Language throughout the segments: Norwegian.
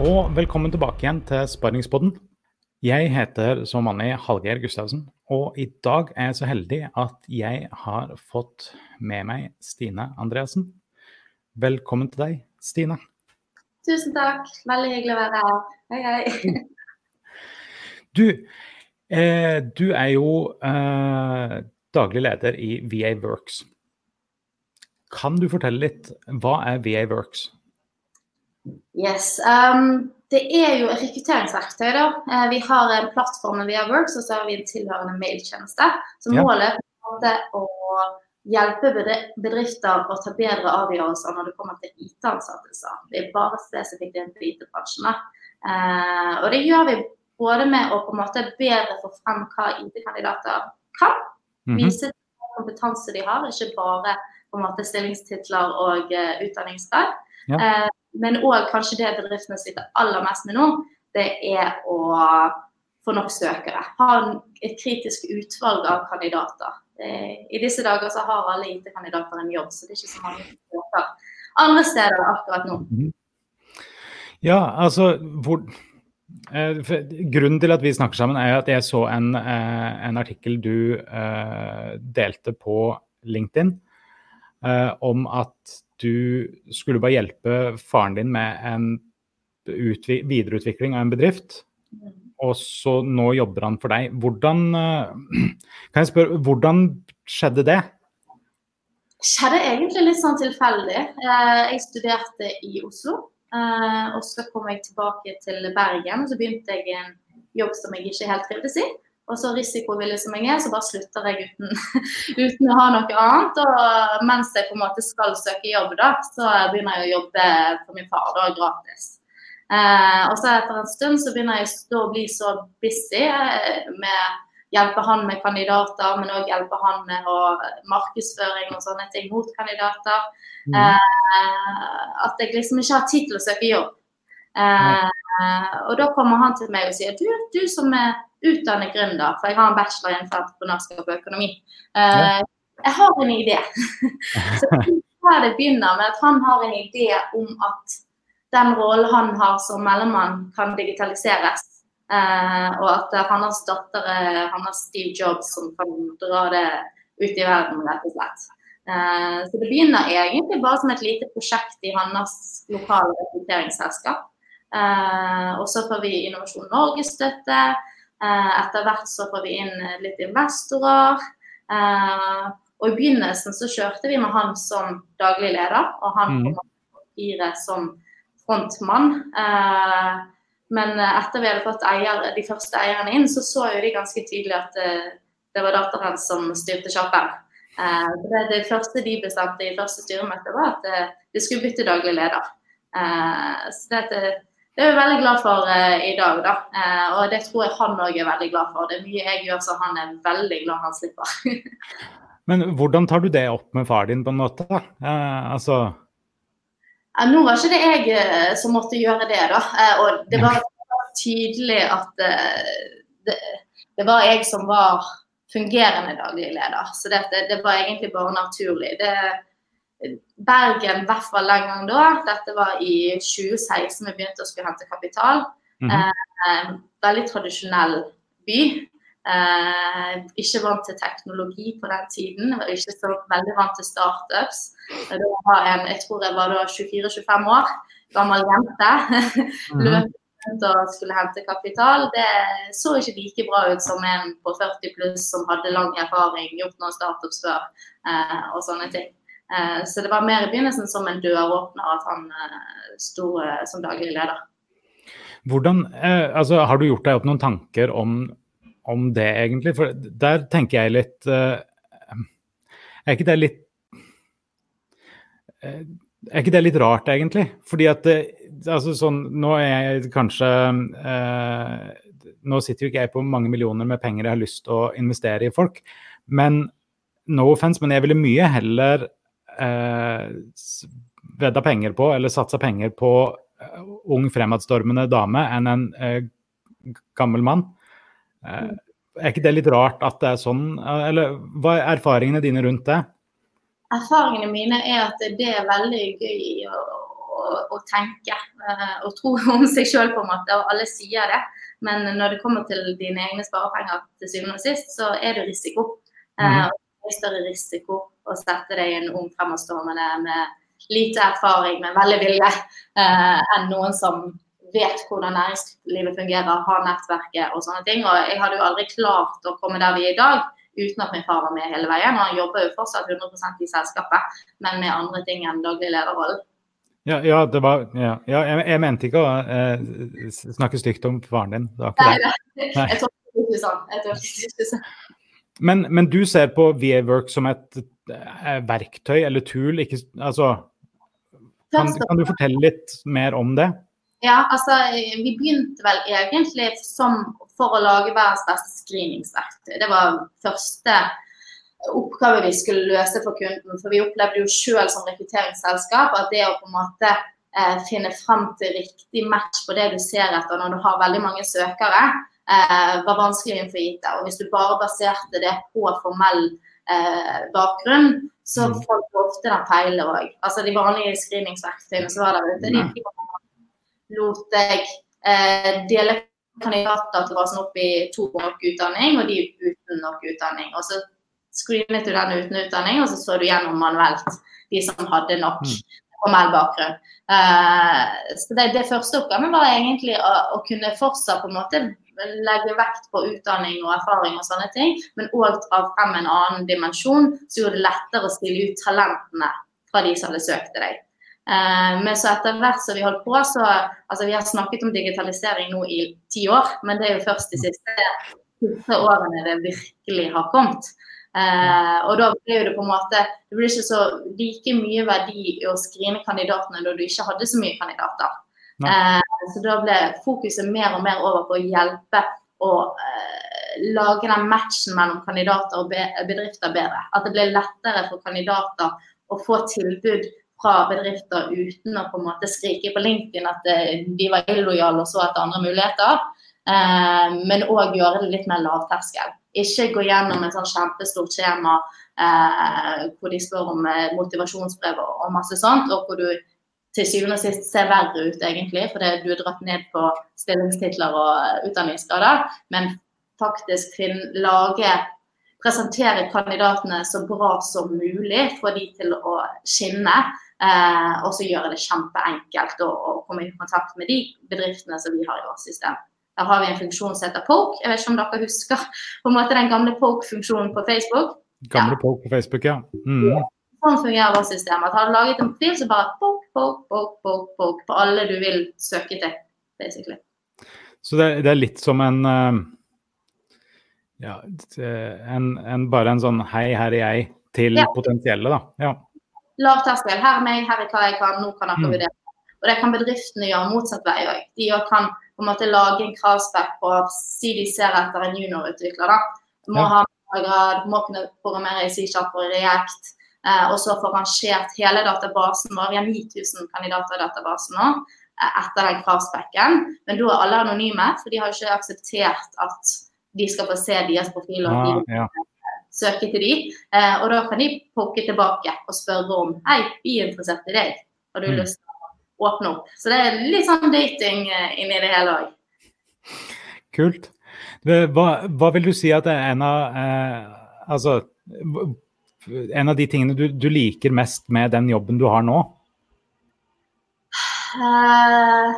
og velkommen tilbake igjen til Sparringspodden. Jeg heter som vanlig Hallgeir Gustavsen, og i dag er jeg så heldig at jeg har fått med meg Stine Andreassen. Velkommen til deg, Stine. Tusen takk. Veldig hyggelig å være her. Hei, hei. Du, eh, du er jo eh, daglig leder i VA Works. Kan du fortelle litt, hva er VA Works? Yes. Um, det er jo et rekrutteringsverktøy. da. Eh, vi har en plattform via Works, og så har vi en tilhørende mailtjeneste. Så målet er å hjelpe bedrifter å ta bedre avgjørelser når det kommer til IT-ansettelser. Det er bare spesifikt innenfor IT-bransjen. Eh, og det gjør vi både med å på en måte bedre få frem hva IT-kandidater kan, Mhm. vise kompetanse de har, ikke bare på en måte stillingstitler og uh, utdanningsgrad. Ja. Eh, men òg kanskje det bedriftene sliter aller mest med nå, det er å få nok søkere. Ha et kritisk utvalg av kandidater. Eh, I disse dager så har alle IT-kandidater en jobb, så det er ikke så mange kandidater andre steder akkurat nå. Ja, altså hvor, eh, Grunnen til at vi snakker sammen, er at jeg så en, eh, en artikkel du delte på LinkedIn eh, om at du skulle bare hjelpe faren din med en videreutvikling av en bedrift. Og så nå jobber han for deg. Hvordan eh, Kan jeg spørre, hvordan skjedde det? skjedde egentlig litt sånn tilfeldig. Eh, Jeg studerte i Oslo, eh, og så kom jeg tilbake til Bergen. og Så begynte jeg en jobb som jeg ikke helt trivdes i. Og så risikovillig som jeg er, så bare slutter jeg uten, uten å ha noe annet. Og mens jeg på en måte skal søke jobb, da, så begynner jeg å jobbe for min far da, gratis. Eh, og så etter en stund så begynner jeg å bli så busy eh, med hjelpe han med kandidater, men òg hjelpe han med markedsføring og sånne ting mot kandidater. Eh, at jeg liksom ikke har tid til å søke jobb. Eh, og da kommer han til meg og sier du, du som er utdannet gründer, for jeg har en bachelor innenfor entreprenørskap og økonomi. Uh, jeg har en idé. så her det begynner med at han har en idé om at den rollen han har som mellommann, kan digitaliseres. Uh, og at eh, hans datter er hans Steve Jobs som kan dra det ut i verden, rett og slett. Uh, så det begynner egentlig bare som et lite prosjekt i hans lokale rekrutteringsselskap. Uh, og så får vi Innovasjon Norge-støtte. Eh, etter hvert så får vi inn eh, litt investorer. Eh, og i begynnelsen så kjørte vi med han som daglig leder, og han på papiret som frontmann. Eh, men etter vi hadde fått eier, de første eierne inn, så så jo de ganske tydelig at eh, det var datteren som styrte sjappen. Eh, det, det første de bestemte i første styremøte, var at eh, de skulle bytte daglig leder. Eh, så det, det, er vi veldig glad for eh, i dag, da. Eh, og det tror jeg han òg er veldig glad for. Det er mye jeg gjør så han er veldig glad han slipper. Men hvordan tar du det opp med far din, på en måte? da? Eh, altså, Ja, nå var ikke det jeg eh, som måtte gjøre det, da. Eh, og det var tydelig at eh, det, det var jeg som var fungerende daglig leder. Så det, det, det var egentlig bare naturlig. Det, Bergen, i hvert fall den gang da, dette var i 2016 vi begynte å skulle hente kapital. mhm. Eh, veldig tradisjonell by. Eh, ikke vant til teknologi på den tiden. Ikke så veldig vant til startups. En, jeg tror jeg var da 24-25 år, gammel jente. Mhm. Løp rundt og skulle hente kapital. Det så ikke like bra ut som en på 40 pluss som hadde lang erfaring, gjort noen startups før eh, og sånne ting. Eh, så det var mer i begynnelsen som en døråpner at han eh, sto eh, som daglig leder. Hvordan, altså, har du gjort deg opp noen tanker om, om det, egentlig? For der tenker jeg litt Er ikke det litt Er ikke det litt rart, egentlig? Fordi at altså, sånn, Nå er jeg kanskje eh, Nå sitter jo ikke jeg på mange millioner med penger jeg har lyst til å investere i folk, men no offense, men jeg ville mye heller eh, vedda penger på, eller satsa penger på eh, ung, fremadstormende dame enn en eh, gammel mann. Eh, er ikke det litt rart at det er sånn, eh, eller hva er erfaringene dine rundt det? Erfaringene mine er at det er veldig gøy å, å å tenke og tro om seg sjøl, på en måte. Og alle sier det. Men når det kommer til dine egne sparepenger til syvende og sist, så er det risiko. Mm. Det er større risiko å sette deg i en ung fremadstormende med lite erfaring, men veldig vilje, enn noen som vet hvordan næringslivet fungerer, har nettverket og sånne ting. Og jeg hadde jo aldri klart å komme der vi er i dag uten at min far var med hele veien. Og han jobber jo fortsatt 100% i selskapet, men med andre ting enn daglig lederrolle. Ja, ja, det var, ja, ja jeg, jeg, mente ikke å eh, snakke stygt om faren din. Det nei, nei, jeg tror ikke sånn. Jeg tolker ikke sånn. Men, men, du ser på VA-work som et eh, verktøy eller tool, ikke, altså kan, kan, du fortelle litt mer om det? Ja, altså vi begynte vel egentlig som for å lage verdens beste screeningsverktøy. Det var første oppgave vi skulle løse for kunden. For vi opplevde jo sjøl som rekrutteringsselskap at det å på en måte eh, finne fram til riktig match på det du ser etter når du har veldig mange søkere, eh, var vanskelig for gitt. Og hvis du bare baserte det på formell eh, bakgrunn, så mm. falt ofte den feil òg. Altså de vanlige screeningsverktøyene som var der ute, de lot jeg eh, dele kandidater til basen opp i to nok utdanning, og de uten nok utdanning. Og så screenet du den uten utdanning, og så så du gjennom manuelt de som hadde nok mm. formell bakgrunn. Uh, så det, det, første oppgaven var egentlig å, å, kunne fortsatt på en måte legge vekt på utdanning og erfaring og sånne ting, men òg dra frem en annen dimensjon som gjorde det lettere å stille ut talentene fra de som hadde søkt til deg. Eh, men så etter hvert som vi holdt på, så altså Vi har snakket om digitalisering nå i ti år, men det er jo først de siste, siste årene det virkelig har kommet. Eh, og da blir det på en måte Det blir ikke så like mye verdi å skrine kandidatene da du ikke hadde så mye kandidater. Eh, så da ble fokuset mer og mer over på å hjelpe å eh, lage den matchen mellom kandidater og bedrifter bedre. At det ble lettere for kandidater å få tilbud fra bedrifter uten å på en måte skrike på LinkedIn at eh, de var illojale og så etter andre muligheter. Eh, men òg gjøre det litt mer lavterskel. Ikke gå gjennom en sånn kjempestort skjema eh, hvor de spør om eh, motivasjonsbrev og, og masse sånt, og hvor du til syvende og sist ser verre ut, egentlig, fordi du er dratt ned på stillingstitler og utdanningsgrader. Men faktisk lage presentere kandidatene så bra som mulig, få de til å skinne. Eh, og så gjøre det kjempeenkelt å, å, komme i kontakt med de bedriftene som vi har i vårt system. Der har vi en funksjon som heter Poke. Jeg vet ikke om dere husker på en måte den gamle Poke-funksjonen på Facebook? Gamle ja. Poke på Facebook, ja. Mm. Sånn fungerer vårt system. At har du laget en profil, så bare pok, pok, pok, pok, pok på alle du vil søke til, basically. Så det, det er litt som en uh, ja, en, en, bare en sånn hei, her er jeg til ja. potensielle, da. Ja lav terskel. Her er meg, her er hva jeg kan, nå kan dere mm. vurdere. Og det kan bedriftene gjøre motsatt vei òg. De kan på en måte lage en kravspekk på si de ser etter en juniorutvikler. da. Må ja. ha grad, må kunne programmere i C-sharp og React. Eh, og så få rangert hele databasen vår. Vi har 9000 kandidater i databasen nå eh, etter den kravspekken. Men da er alle anonyme, for de har ikke akseptert at de skal få se deres profiler. Ja, ja søke til de, eh, og da kan de pokke tilbake og spørre om Hei, vi er interessert i deg. Har du mm. lyst til å åpne opp? Så det er litt sånn dating inni det hele òg. Kult. Hva, hva, vil du si at det er en av eh, Altså en av de tingene du, du, liker mest med den jobben du har nå? Uh,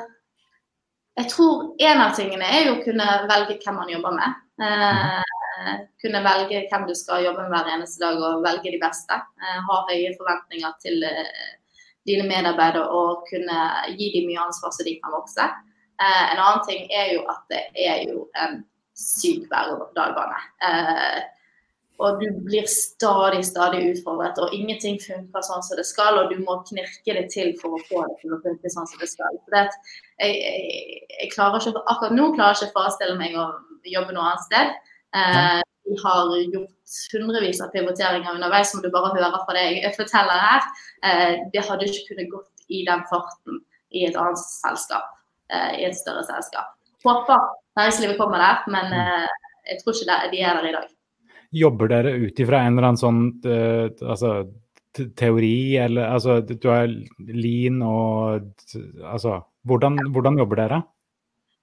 jeg tror en av tingene er jo å kunne velge hvem man jobber med. Uh, Eh, kunne velge hvem du skal jobbe med hver eneste dag, og velge de beste. Uh, ha høye forventninger til eh, dine medarbeidere og kunne gi dem mye ansvar så de kan vokse. En annen ting er jo at det er jo en syk berg-og-dal-bane. Og du blir stadig, stadig utfordret, og ingenting funker sånn som det skal. Og du må knirke det til for å få det til å funke sånn som det skal. Det jeg, jeg, jeg klarer ikke, akkurat nå klarer jeg ikke å forestille meg å jobbe noe annet sted. Eh, vi har gjort hundrevis av pivoteringer underveis, som du bare hører fra det jeg forteller her. Eh, det hadde ikke kunnet gått i den farten i et annet selskap, eh, i et større selskap. Håper næringslivet kommer der, men jeg tror ikke de er der i dag. Jobber dere ut ifra en eller annen sånn altså, teori, eller altså du har lean og Altså, hvordan, hvordan jobber dere?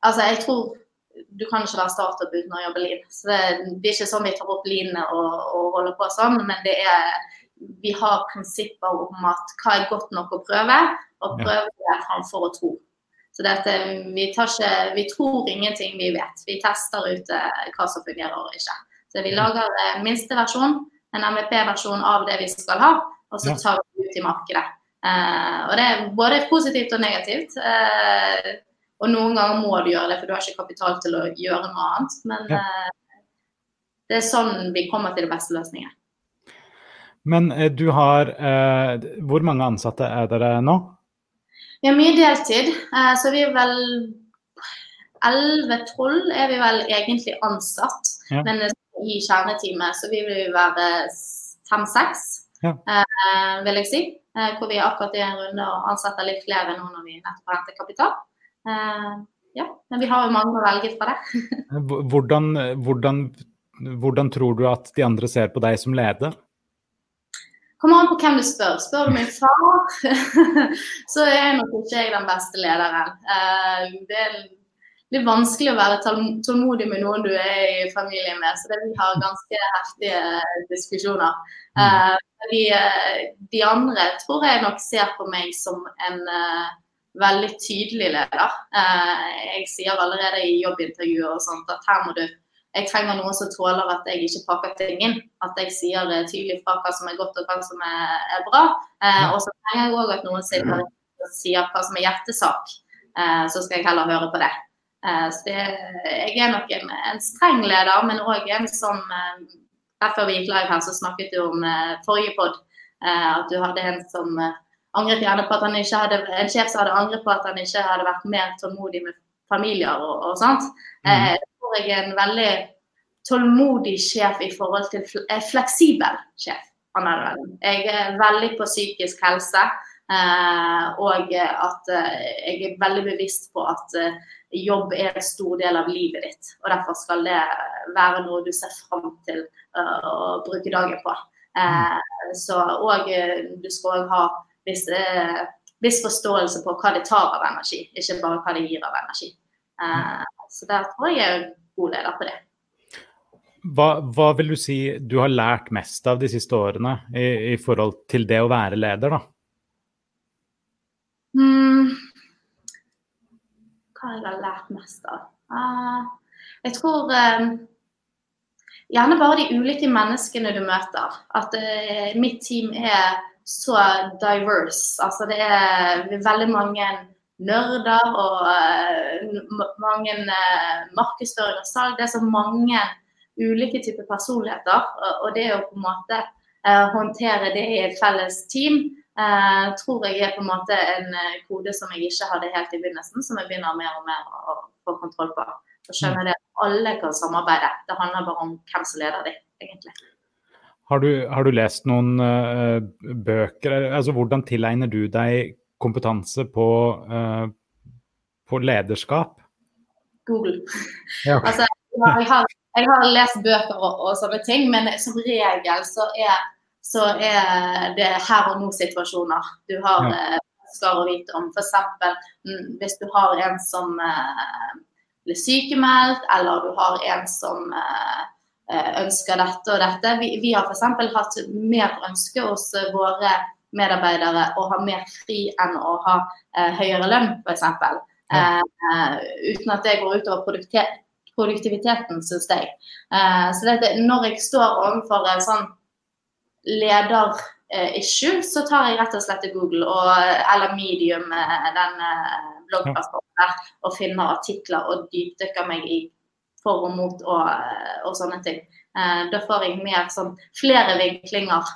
Altså, jeg tror du kan ikke være startup uten å jobbe lean. Så det, det, er ikke sånn vi tar opp lean og, og holder på sånn, men det er vi har prinsipper om at hva er godt nok å prøve, og prøve det framfor å tro. Så dette, vi, ikke, vi, tror ingenting vi vet. Vi tester ut uh, hva som fungerer og ikke. Så vi lager en minsteversjon, en MVP-versjon av det vi skal ha, og så tar vi det ut i markedet. Uh, og det er både positivt og negativt. Uh, og noen ganger må du gjøre det, for du har ikke kapital til å gjøre noe annet. Men ja. det er sånn vi kommer til det beste løsningen. Men du har Hvor mange ansatte er dere nå? Vi har mye deltid, så vi er vel 11-12 er vi vel egentlig ansatt. Ja. Men i kjerneteamet så vi vil være fem-seks, ja. eh, vil jeg si. Eh, hvor vi er akkurat i en runde og ansetter litt flere nå når vi nettopp har hentet kapital. Eh, ja, men vi har jo mange å velge fra det. hvordan, hvordan, hvordan tror du at de andre ser på deg som leder? Kommer an på hvem du spør. Spør du min far, så er nok ikke jeg den beste lederen. Eh, det er litt vanskelig å være tålmodig med noen du er i familie med. Så det, vi har ganske heftige diskusjoner. Mm. Uh, de, de, andre tror jeg nok ser på meg som en uh, veldig tydelig leder. Uh, jeg sier allerede i jobbintervjuer og sånt at her må du jeg trenger noen som tåler at jeg ikke pakker ting inn. At jeg sier tydelig fra hva som er godt og hva som er, er bra. og så trenger jeg òg at noen sier, sier hva som er hjertesak. så skal jeg heller høre på det. Eh, så det, jeg er nok en, en streng leder, men òg en som Rett før vi gikk live her, så snakket du om eh, forrige pod at du hadde en som angret gjerne på at han ikke hadde en sjef som hadde angret på at han ikke hadde vært mer tålmodig med familier og, og sånt. Mm. Jeg tror jeg er en veldig tålmodig sjef i forhold til fleksibel sjef. Jeg er veldig på psykisk helse, og at jeg er veldig bevisst på at jobb er en stor del av livet ditt. Og derfor skal det være noe du ser fram til uh, å bruke dagen på. Uh, så og uh, du skal òg ha viss, viss, forståelse på hva det tar av energi, ikke bare hva det gir av energi. så der tror jeg jeg er god leder på det. Hva, hva, vil du si du har lært mest av de siste årene i, i forhold til det å være leder, da? Hva jeg har lært mest av? Uh, jeg tror uh, gjerne bare de ulike menneskene du møter. At uh, mitt team er så diverse. Altså det er veldig mange nerder og mange markedsføring og salg. Det er så mange ulike typer personligheter. Og det å på en måte håndtere det i et felles team Uh, tror jeg er på en måte en eh, kode som jeg ikke hadde helt i begynnelsen, som jeg begynner mer og mer å få kontroll på. Så skjønner jeg at alle kan samarbeide. Det handler bare om hvem som leder dem, egentlig. Har du, har du lest noen uh, bøker? Altså, hvordan tilegner du deg kompetanse på, uh, på lederskap? Google. Ja. altså, jeg har, jeg har, lest bøker og, og sånne ting, men som regel så er så er det her og nå-situasjoner du har ja. Eh, skal å vite om. F.eks. Mm, hvis du har en som eh, blir sykemeldt, eller du har en som eh, ønsker dette og dette. Vi, vi har f.eks. hatt mer ønske hos våre medarbeidere å ha mer fri enn å ha eh, høyere lønn, f.eks. Eh, uten at det går utover produktiviteten, syns jeg. Eh, så dette, når jeg står overfor en sånn leder-issue, så tar jeg rett og slett til Google og, eller Medium, eh, den eh, bloggplattformen der, og finner artikler og dypdykker meg i for og mot og, eh, og sånne ting. Da får jeg mer sånn flere vinklinger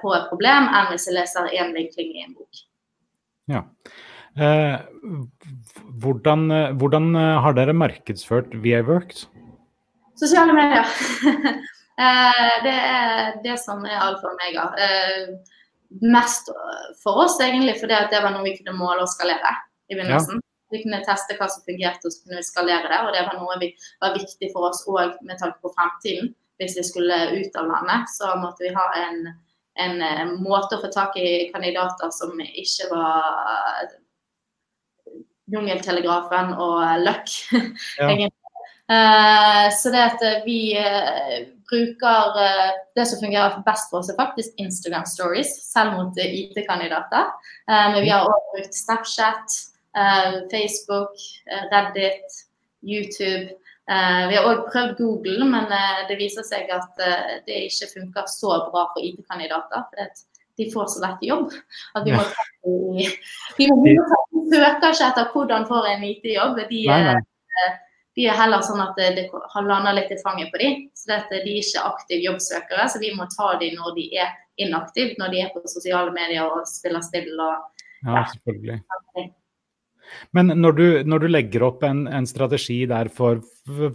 på et problem enn hvis jeg leser én vinkling i en bok. Ja. Eh, hvordan, hvordan, har dere markedsført VA Worked? Sosiale medier. Eh, det er det som er alfa og omega. Eh, mest for oss egentlig fordi det var noe vi kunne måle og skalere i begynnelsen. Ja. Vi kunne teste hva som fungerte, og så kunne vi skalere det. Og det var noe vi var viktig for oss òg med tanke på fremtiden. Hvis vi skulle ut av landet, så måtte vi ha en en uh, måte å få tak i kandidater som ikke var Jungeltelegrafen og Løkk. Ja. Uh, så det at vi bruker uh, Det som fungerer best for oss, er faktisk Instagram stories, selv mot IT-kandidater. men vi har også brukt Snapchat, Facebook, Reddit, YouTube. vi har òg prøvd Google, men det viser seg at det ikke funker så bra for IT-kandidater. for de får så lett jobb at vi må ta de, søker ikke etter hvordan får en IT-jobb. De, de, er heller sånn at det, har landa litt i fanget på dem. Så dette, de er ikke aktive jobbsøkere, så vi må ta dem når de er inaktive, når de er på sosiale medier og spiller spill. Og, ja, selvfølgelig. Men når du, når du, legger opp en, en strategi der for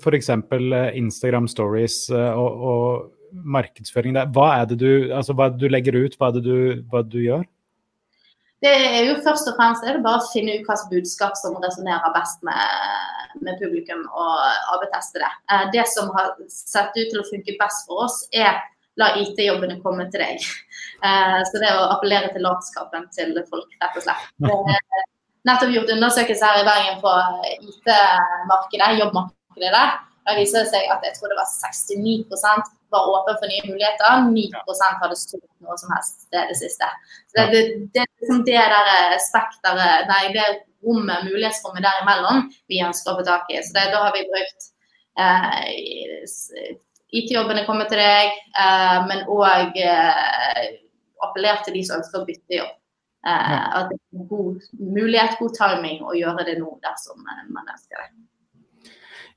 f.eks. Instagram stories eh, og, og markedsføring der. Hva er det du, altså, hva du legger ut, hva er det du, hva du gjør? Det er jo først og fremst er det bare å finne ut hvilket budskap som resonnerer best med, med publikum, og AB-teste det. Eh, det som har sett ut til å funke best for oss, er la IT-jobbene komme til deg. Eh, så det er å appellere til latskapen til folk, rett og slett. Nettopp gjort undersøkelser her i Bergen på IT-markedet, jobbmarkedet der. Da viser det seg at jeg tror det var 69 var åpen for nye muligheter. 9 hadde stort noe som helst det, det siste. Så det, det, det, er liksom det der eh, spekteret, nei, det rommet, mulighetsrommet derimellom vi ønsker å få tak i. Så det, da har vi brukt eh, IT-jobbene kommer til deg, eh, men òg eh, appellert til de som ønsker å bytte jobb. Eh, at det er god mulighet, god timing å gjøre det nå dersom eh, man ønsker det.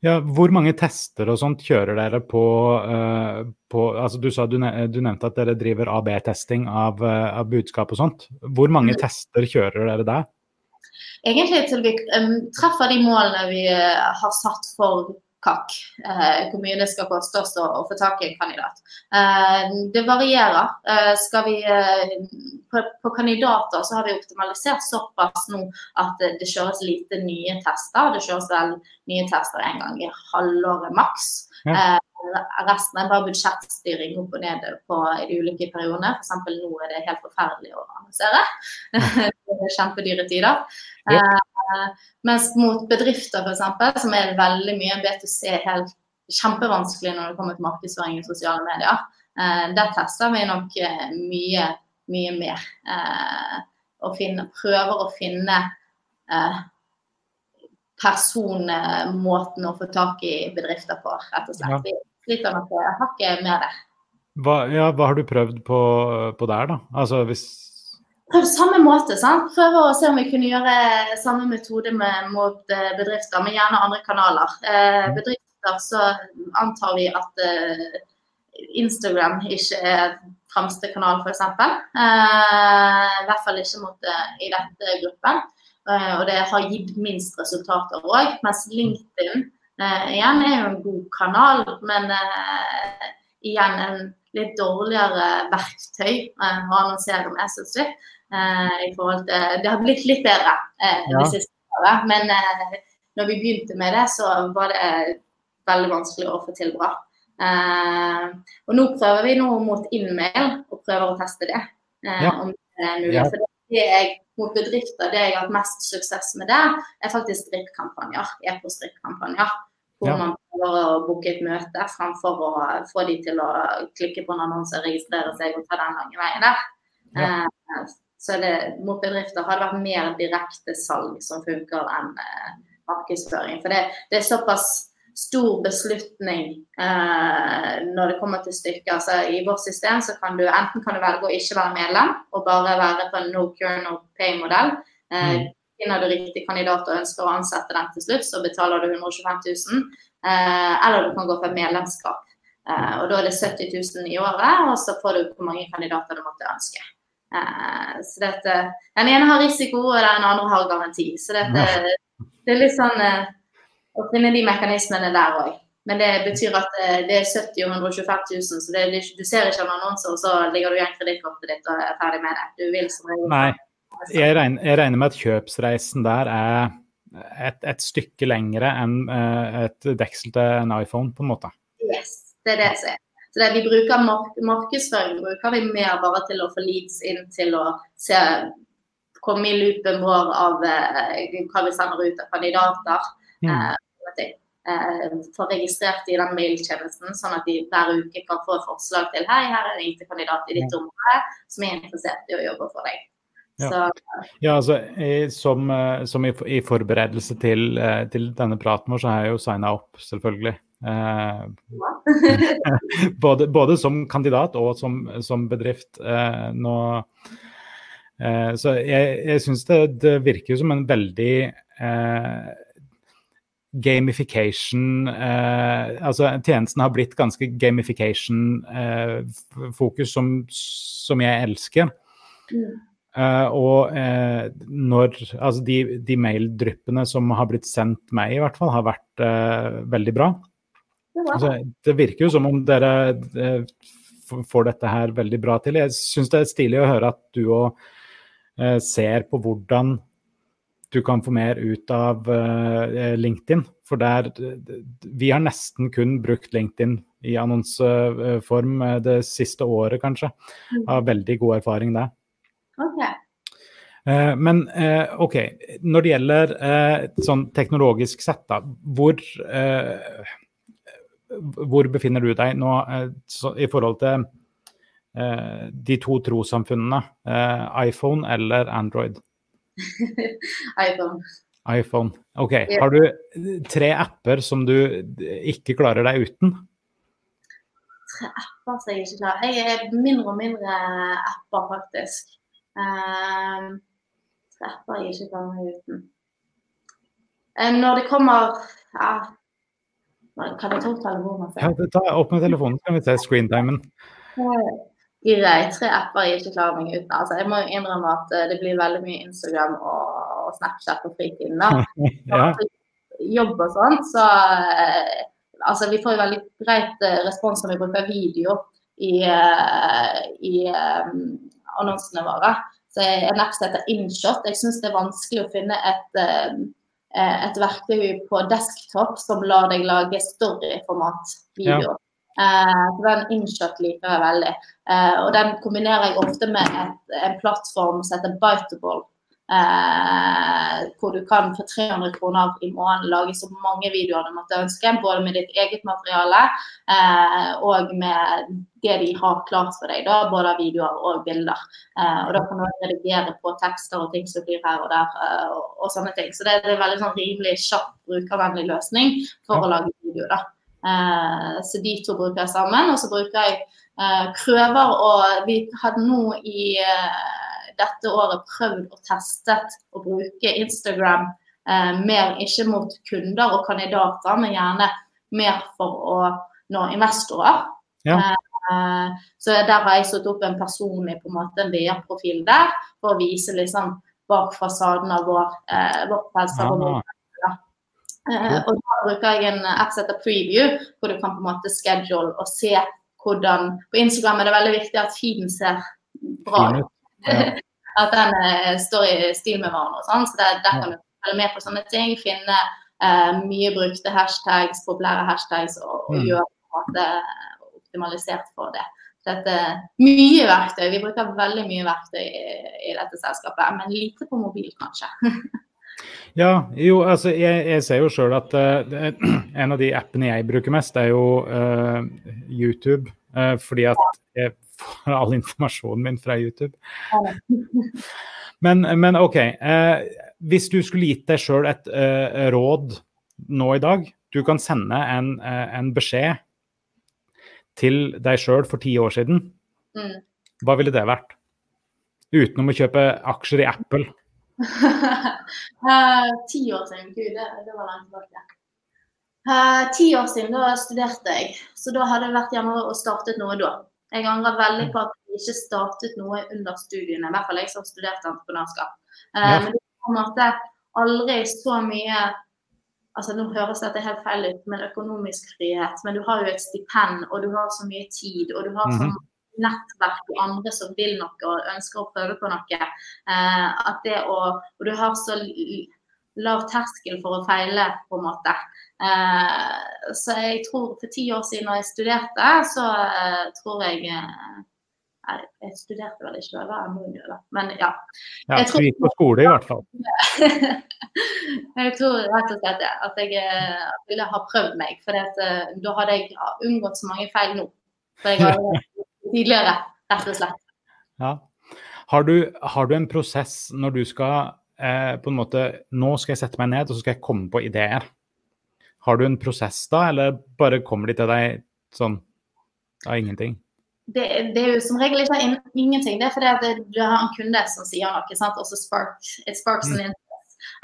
Ja, hvor mange tester og sånt kjører dere på, uh, på altså Du sa du, du, nevnte at dere driver AB-testing av, uh, av, budskap og sånt. Hvor mange mm. tester kjører dere der? Egentlig til vi um, treffer de målene vi uh, har satt for kakk. Eh, hvor mye det skal koste oss å, å få tak i en kandidat. Eh, det varierer. Eh, skal vi, på, på, kandidater så har vi optimalisert såpass nå at det kjøres lite nye tester. Det kjøres vel nye tester en gang i halvåret maks. Ja. Eh, resten er bare budsjettstyring opp og ned på i de ulike periodene. F.eks. nå er det helt forferdelig å annonsere. det er kjempedyre tider. Ja. Eh, mens mot bedrifter f.eks., som er veldig mye B2C, helt kjempevanskelig når det kommer til markedsføring i sosiale medier, eh, der tester vi nok eh, mye, mye mer. Og finne, prøver å finne personmåten å få tak i bedrifter på, rett og slett. Vi sliter nok hakket mer det. Hva, ja, hva har du prøvd på, på der, da? Altså hvis Prøv samme måte. sant? Prøve å se om vi kunne gjøre samme metode med, mot eh, bedrifter, men gjerne andre kanaler. Eh, mm. bedrifter så antar vi at eh, Instagram ikke er fremste kanal, f.eks. Eh, I hvert fall ikke mot, eh, i dette gruppen. Eh, og det har gitt minst resultater òg. Mens LinkedIn eh, igjen er jo en god kanal, men igjen en litt dårligere verktøy å annonsere med, syns vi. Eh, i forhold til Det har blitt litt bedre eh, ja. de siste årene. Men eh, når vi begynte med det, så var det veldig vanskelig å få til bra. og nå prøver vi nå mot innmail og prøver å teste det. Ja. om det er mulig. Ja. For det jeg mot bedrifter, det jeg har hatt mest suksess med der, er faktisk strikkampanjer. E-post-strikkampanjer. Hvor ja. man prøver å booke et møte fremfor å få de til å klikke på en annonse, registrere seg og ta den lange veien der. Ja så det, mot bedrifter har det vært mer direkte salg som funker enn eh, markedsføring. For det, det, er såpass stor beslutning eh, når det kommer til stykket. Altså, I vårt system så kan du enten kan du velge å ikke være medlem og bare være på en no cure, no pay-modell. Eh, mm. Finner du riktig kandidat og ønsker å ansette den til slutt, så betaler du 125 000. Eh, eller du kan gå for medlemskap. Eh, og Da er det 70 000 i året, og så får du hvor mange kandidater du måtte ønske. Uh, så dette, Den ene har risiko, og den andre har garanti. Så dette, det er litt sånn å finne de mekanismene der òg. Men det betyr at uh, det er 70 og 125 000, så det, du ser ikke en annonse, og så ligger du igjen kredittkortet ditt og er ferdig med det. Du vil som regel Nei, jeg regner, jeg regner, med at kjøpsreisen der er et, et stykke lengre enn et deksel til en iPhone, på en måte. Yes, det er det som er. Så det vi bruker mark Markedsføring bruker vi mer bare til å få leads inn til å se, komme i loopen vår av eh, hva vi sender ut av kandidater. Mm. Eh, eh, få registrert i den mailtjenesten, sånn at de hver uke kan få forslag til hei, her er en IT-kandidat i ditt område som er interessert i å jobbe for deg. Ja. Ja, altså som, eh, som i, i forberedelse til, eh, til denne praten vår, så har jeg jo signa opp, selvfølgelig. Eh, både, både som kandidat og som, som bedrift. Eh, nå, eh, så jeg, jeg syns det, det virker som en veldig eh, gamification eh, Altså tjenesten har blitt ganske gamification-fokus, som, som jeg elsker. mm. Eh, og eh, når Altså de, de maildryppene som har blitt sendt meg, i hvert fall, har vært eh, veldig bra. Altså, det virker jo som om dere eh, får dette her veldig bra til. Jeg syns det er stilig å høre at du òg eh, ser på hvordan du kan få mer ut av eh, LinkedIn. For der Vi har nesten kun brukt LinkedIn i annonseform eh, det siste året, kanskje. Har veldig god erfaring der. OK. Eh, Men OK, når det gjelder sånn teknologisk sett, da, hvor, hvor befinner du deg nå i forhold til de to trossamfunnene, iPhone eller Android? iPhone. iPhone. OK. Yeah. Har du tre apper som du ikke klarer deg uten? Tre apper som jeg ikke klarer. Jeg er mindre og mindre apper, faktisk. Um, apper jeg ikke klarer meg uten. Um, når det kommer ja, Kan jeg ta opp telefonen? Ja, ta opp med telefonen, så kan vi se screentimen. Greit. Tre apper jeg ikke klarer meg uten. Altså, jeg må innrømme at eh, det blir veldig mye Instagram og, Snapchat på fritiden. da. Ja. jobb og sånt, så eh, altså, vi får jo veldig greit eh, respons når vi bruker video i, i um, annonsene våre. Så En app som heter InShot. Jeg syns det er vanskelig å finne et, et verktøy på desktop som lar deg lage storyformat-video. Eh, så den InShot liker jeg veldig. Eh, og den kombinerer jeg ofte med et, en plattform som heter Biteable. Eh, hvor du kan for 300 kroner i måneden lage så mange videoer du måtte ønske. Både med ditt eget materiale eh, og med det de har klart for deg. Da, både av videoer og bilder. Eh, og Da kan du redigere på tekster og ting som blir her og der. eh, og, og sånne ting. Så det, det er en veldig sånn rimelig kjapp, brukervennlig løsning for å lage video. da. Eh, så de to bruker jeg sammen. Og så bruker jeg krøver prøver og Vi hadde nå i eh, dette året prøvd og testet å bruke Instagram eh, mer ikke mot kunder og kandidater, men gjerne mer for å nå investorer. Ja. Eh, så der har jeg satt opp en personlig på en måte en VR-profil der, for å vise liksom bak fasaden av vår, eh, vårt selskap. og Eh, og da bruker jeg en app som heter Preview, hvor du kan på en måte schedule og se hvordan På Instagram er det veldig viktig at feeden ser bra ut. Ja. At den uh, står i stil med hverandre og sånn. Så der, der kan du følge med på sånne ting. Finne uh, mye brukte hashtags, populære hashtags, og, og Mm. gjøre på en måte optimalisert for det. Dette, mye verktøy. Vi bruker veldig mye verktøy i, i dette selskapet, men lite på mobil, kanskje. Ja, jo, altså jeg, jeg ser jo sjøl at uh, en av de appene jeg bruker mest, er jo uh, YouTube. Uh, fordi at jeg får all informasjonen min fra YouTube. Men, men OK. hvis du skulle gitt deg sjøl et råd nå i dag Du kan sende en, en beskjed til deg sjøl for ti år siden. Mm. Hva ville det vært? Utenom å kjøpe aksjer i Apple. Eh, Ti år siden, gud, det, det var langt tilbake. Eh, Ti år siden, da studerte jeg, så da hadde det vært gjerne å startet noe da. Jeg angrer veldig på at jeg ikke startet noe under studiene, i hvert fall jeg som studerte entreprenørskap. Uh, Ja. Men det er på en måte aldri så mye altså Nå høres dette helt feil ut, men økonomisk frihet. Men du har jo et stipend, og du har så mye tid, og du har så Mhm. Nettverk og andre som vil noe og ønsker å prøve på noe. Eh, at det å, og du har så lav terskel for å feile, på en måte. Eh, så jeg tror for ti år siden da jeg studerte, så eh, tror jeg jeg studerte vel ikke, det var MO, da. Men ja. ja jeg tror, gikk på skole i hvert fall? jeg tror rett og slett det. At jeg ville ha prøvd meg. For da hadde jeg unngått så mange feil nå. For jeg har tidligere, rett og slett. Ja. Har du, har du en prosess når du skal eh, på en måte Nå skal jeg sette meg ned og så skal jeg komme på ideer. Har du en prosess da, eller bare kommer de til deg sånn av ingenting? Det, det, er jo som regel ikke ingenting. Det er fordi at du har en kunde som sier noe, sant? og så spark, it sparks mm. an.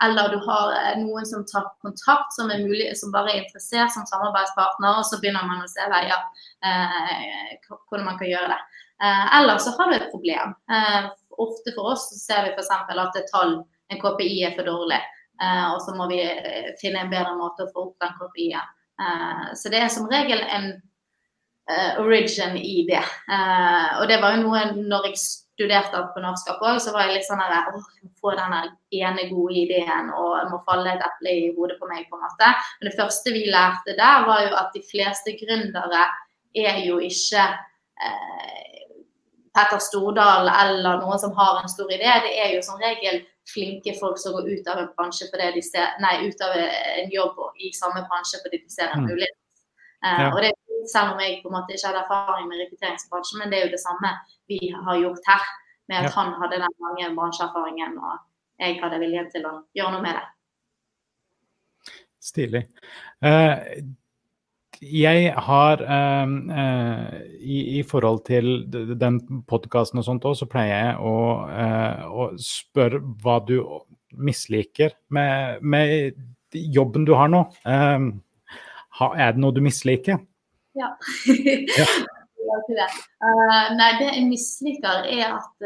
Eller du har eh, noen som tar kontakt, som, er mulig, som bare er interessert som samarbeidspartner, og så begynner man å se veier eh, hvordan man kan gjøre det. Eh, eller så har du et problem. Eh, ofte for oss ser vi f.eks. at et tall, en KPI, er for dårlig. Eh, og så må vi eh, finne en bedre måte å få opp den KPI-en. Eh, så det er som regel en origin i det. og det var jo noe når jeg studerte entreprenørskap òg, så var jeg litt sånn her Å, jeg må få den ene gode ideen, og jeg må falle et eple i hodet på meg, på en måte. Men det første vi lærte der, var jo at de fleste gründere er jo ikke eh, Petter Stordal eller noen som har en stor idé. Det er jo som regel flinke folk som går ut av en bransje fordi de ser, nei, ut av en jobb i samme bransje fordi de ser en mm. mulighet. Eh, og det, selv om jeg på en måte ikke hadde erfaring med rekrutteringsbransjen, men det er jo det samme vi har gjort her. Med at ja. han hadde den lange bransjeerfaringen, og jeg hadde viljen til å gjøre noe med det. Stilig. Uh, jeg har um, uh, i, i, forhold til den podkasten og sånt òg, så pleier jeg å, uh, å, spørre hva du misliker med, med jobben du har nå. Er det noe du misliker? Ja. ja. uh, nei, det jeg misliker, er at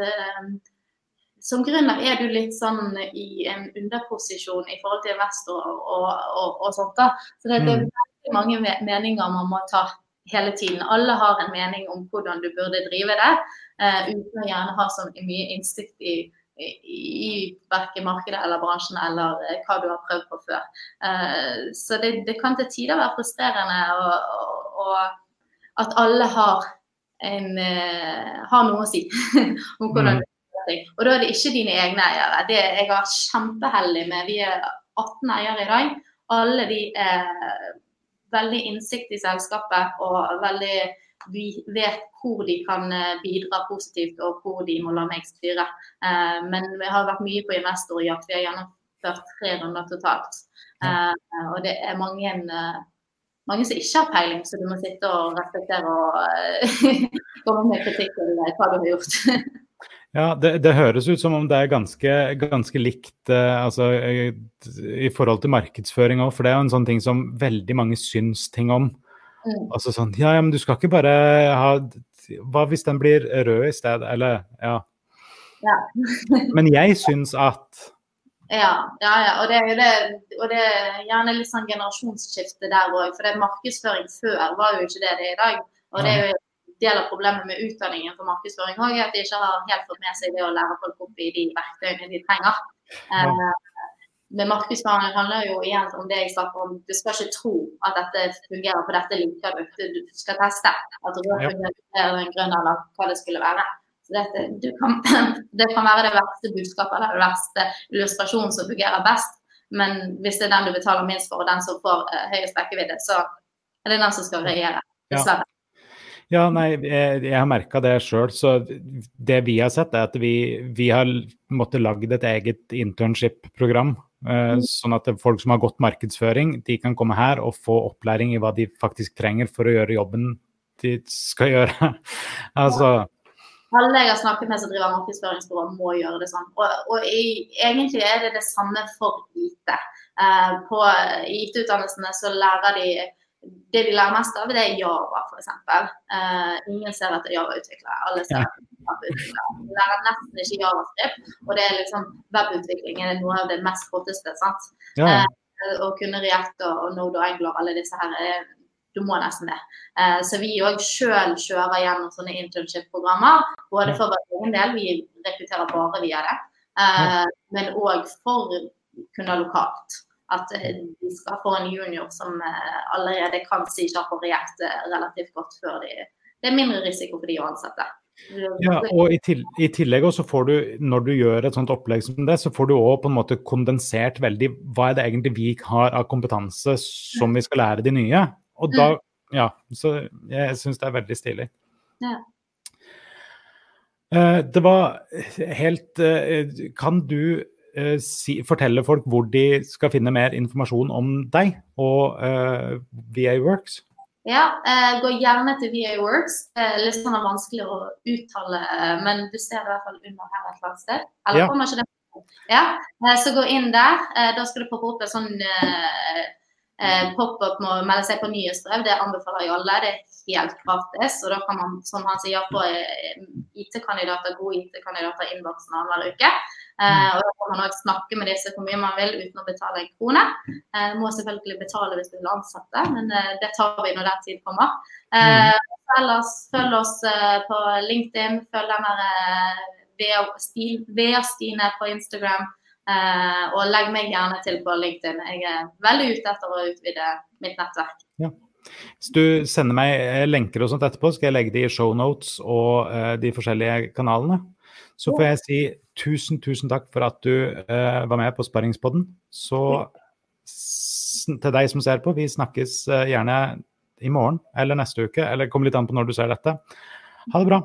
som gründer er du litt sånn i en underposisjon i forhold til investor og, og, og sånt. da. Så det, det, mm mange meninger man må ta hele tiden. Alle har en mening om hvordan du burde drive det, uh, uten å gjerne ha så mye innsikt i, i, verken markedet eller bransjen eller uh, hva du har prøvd på før. Uh, så det, det, kan til tider være frustrerende og, og, at alle har, en, har noe å si om hvordan mm. du gjør ting. Og da er det ikke dine egne eiere. Det, jeg har kjempeheldig med Vi er 18 eiere i dag. Alle de er veldig innsikt i selskapet og veldig vet hvor de kan eh, bidra positivt og hvor de må la meg styre. Eh, men vi har vært mye på investorjakt. Vi har gjennomført tre runder totalt. Eh, og det er mange, mange som ikke har peiling, så du må sitte og respektere og komme med kritikk til hva du har gjort. Ja, det, det, høres ut som om det er ganske, ganske likt eh, altså, i forhold til markedsføring òg, for det er jo en sånn ting som veldig mange syns ting om. Mm. Altså sånn ja, ja, men du skal ikke bare ha Hva hvis den blir rød i stedet? Eller ja. ja. men jeg syns at ja, ja, ja. Og det, det, og det er gjerne litt sånn generasjonsskifte der òg. For det markedsføring før var jo ikke det det er i dag. Og det er jo del av problemet med utdanningen for markedsføring òg, er at de ikke har helt fått med seg det å lære folk opp i de verktøyene de trenger. Ja. Men markedsføring handler jo igjen om det jeg sa om. Du skal ikke tro at dette fungerer, for dette liker du. Du skal teste at rød fungerer ja. grønn, eller hva det skulle være. Dette, kan, det kan være det verste budskapet eller det verste illustrasjonen som fungerer best. Men hvis det er den du betaler minst for, og den som får uh, høyest rekkevidde, så er det den som skal regjere. Dessverre. Ja, nei, jeg, jeg har merka det sjøl. Så det vi har sett, er at vi, vi har måttet lagd et eget internship-program. Uh, mm. Sånn at folk som har godt markedsføring, de kan komme her og få opplæring i hva de faktisk trenger for å gjøre jobben de skal gjøre. altså alle jeg har snakket med som driver markedsføringsbyrå, må gjøre det sånn. Og, og i, egentlig er det det samme for IT. Uh, på IT-utdannelsene så lærer de det de lærer mest av, det er Java, f.eks. Uh, ingen ser etter Java-utviklere. Alle ser etter webutviklere. De lærer nesten ikke Javascript, og det er liksom webutvikling er noe av det mest hotteste. sant? Ja. Uh, å kunne React og, og Node og Angler, alle disse her, er, du må nesten det. Uh, så vi òg sjøl kjører gjennom sånne internship-programmer. Både for vår egen del, vi rekrutterer bare via det, eh, men òg for kunder lokalt. At de skal få en junior som allerede kan si kjapp og react relativt godt før de Det er mindre risiko for de å ansette. Ja, og i, til, i tillegg også får du, når du gjør et sånt opplegg som det, så får du òg kondensert veldig hva er det egentlig vi har av kompetanse som vi skal lære de nye. Og da, mm. ja, Så jeg syns det er veldig stilig. Ja. Uh, det var helt uh, Kan du uh, si, fortelle folk hvor de skal finne mer informasjon om deg og VA Works? Ja, eh, gå gjerne til VA Works. Eh, litt sånn vanskelig å uttale, men du ser det i hvert fall under her et eller annet sted. Eller ja. kommer ikke det Ja, eh, så gå inn der. Eh, da skal det poppe opp en sånn eh, eh, pop-up med å melde seg på nyhetsbrev. Det anbefaler jeg alle. Det er helt gratis. Og da kan man, som han sier, få IT-kandidater, gode IT-kandidater innboksen annenhver uke. Eh, og Da kan man også snakke med disse hvor mye man vil uten å betale en krone. Eh, må selvfølgelig betale hvis du vil ansette, men eh, det tar vi når den tid kommer. Eh, mm. ellers følg oss eh, på LinkedIn, følg denne VA-Stine på Instagram. Eh, og legg meg gjerne til på LinkedIn. Jeg er veldig ute etter å utvide mitt nettverk. Ja. Hvis du sender meg lenker og sånt etterpå, skal jeg legge de i shownotes og eh, de forskjellige kanalene. Så får jeg si tusen, tusen takk for at du eh, var med på Sparringspodden. Så til deg som ser på, vi snakkes uh, gjerne i morgen eller neste uke, eller kommer litt an på når du ser dette. Ha det bra.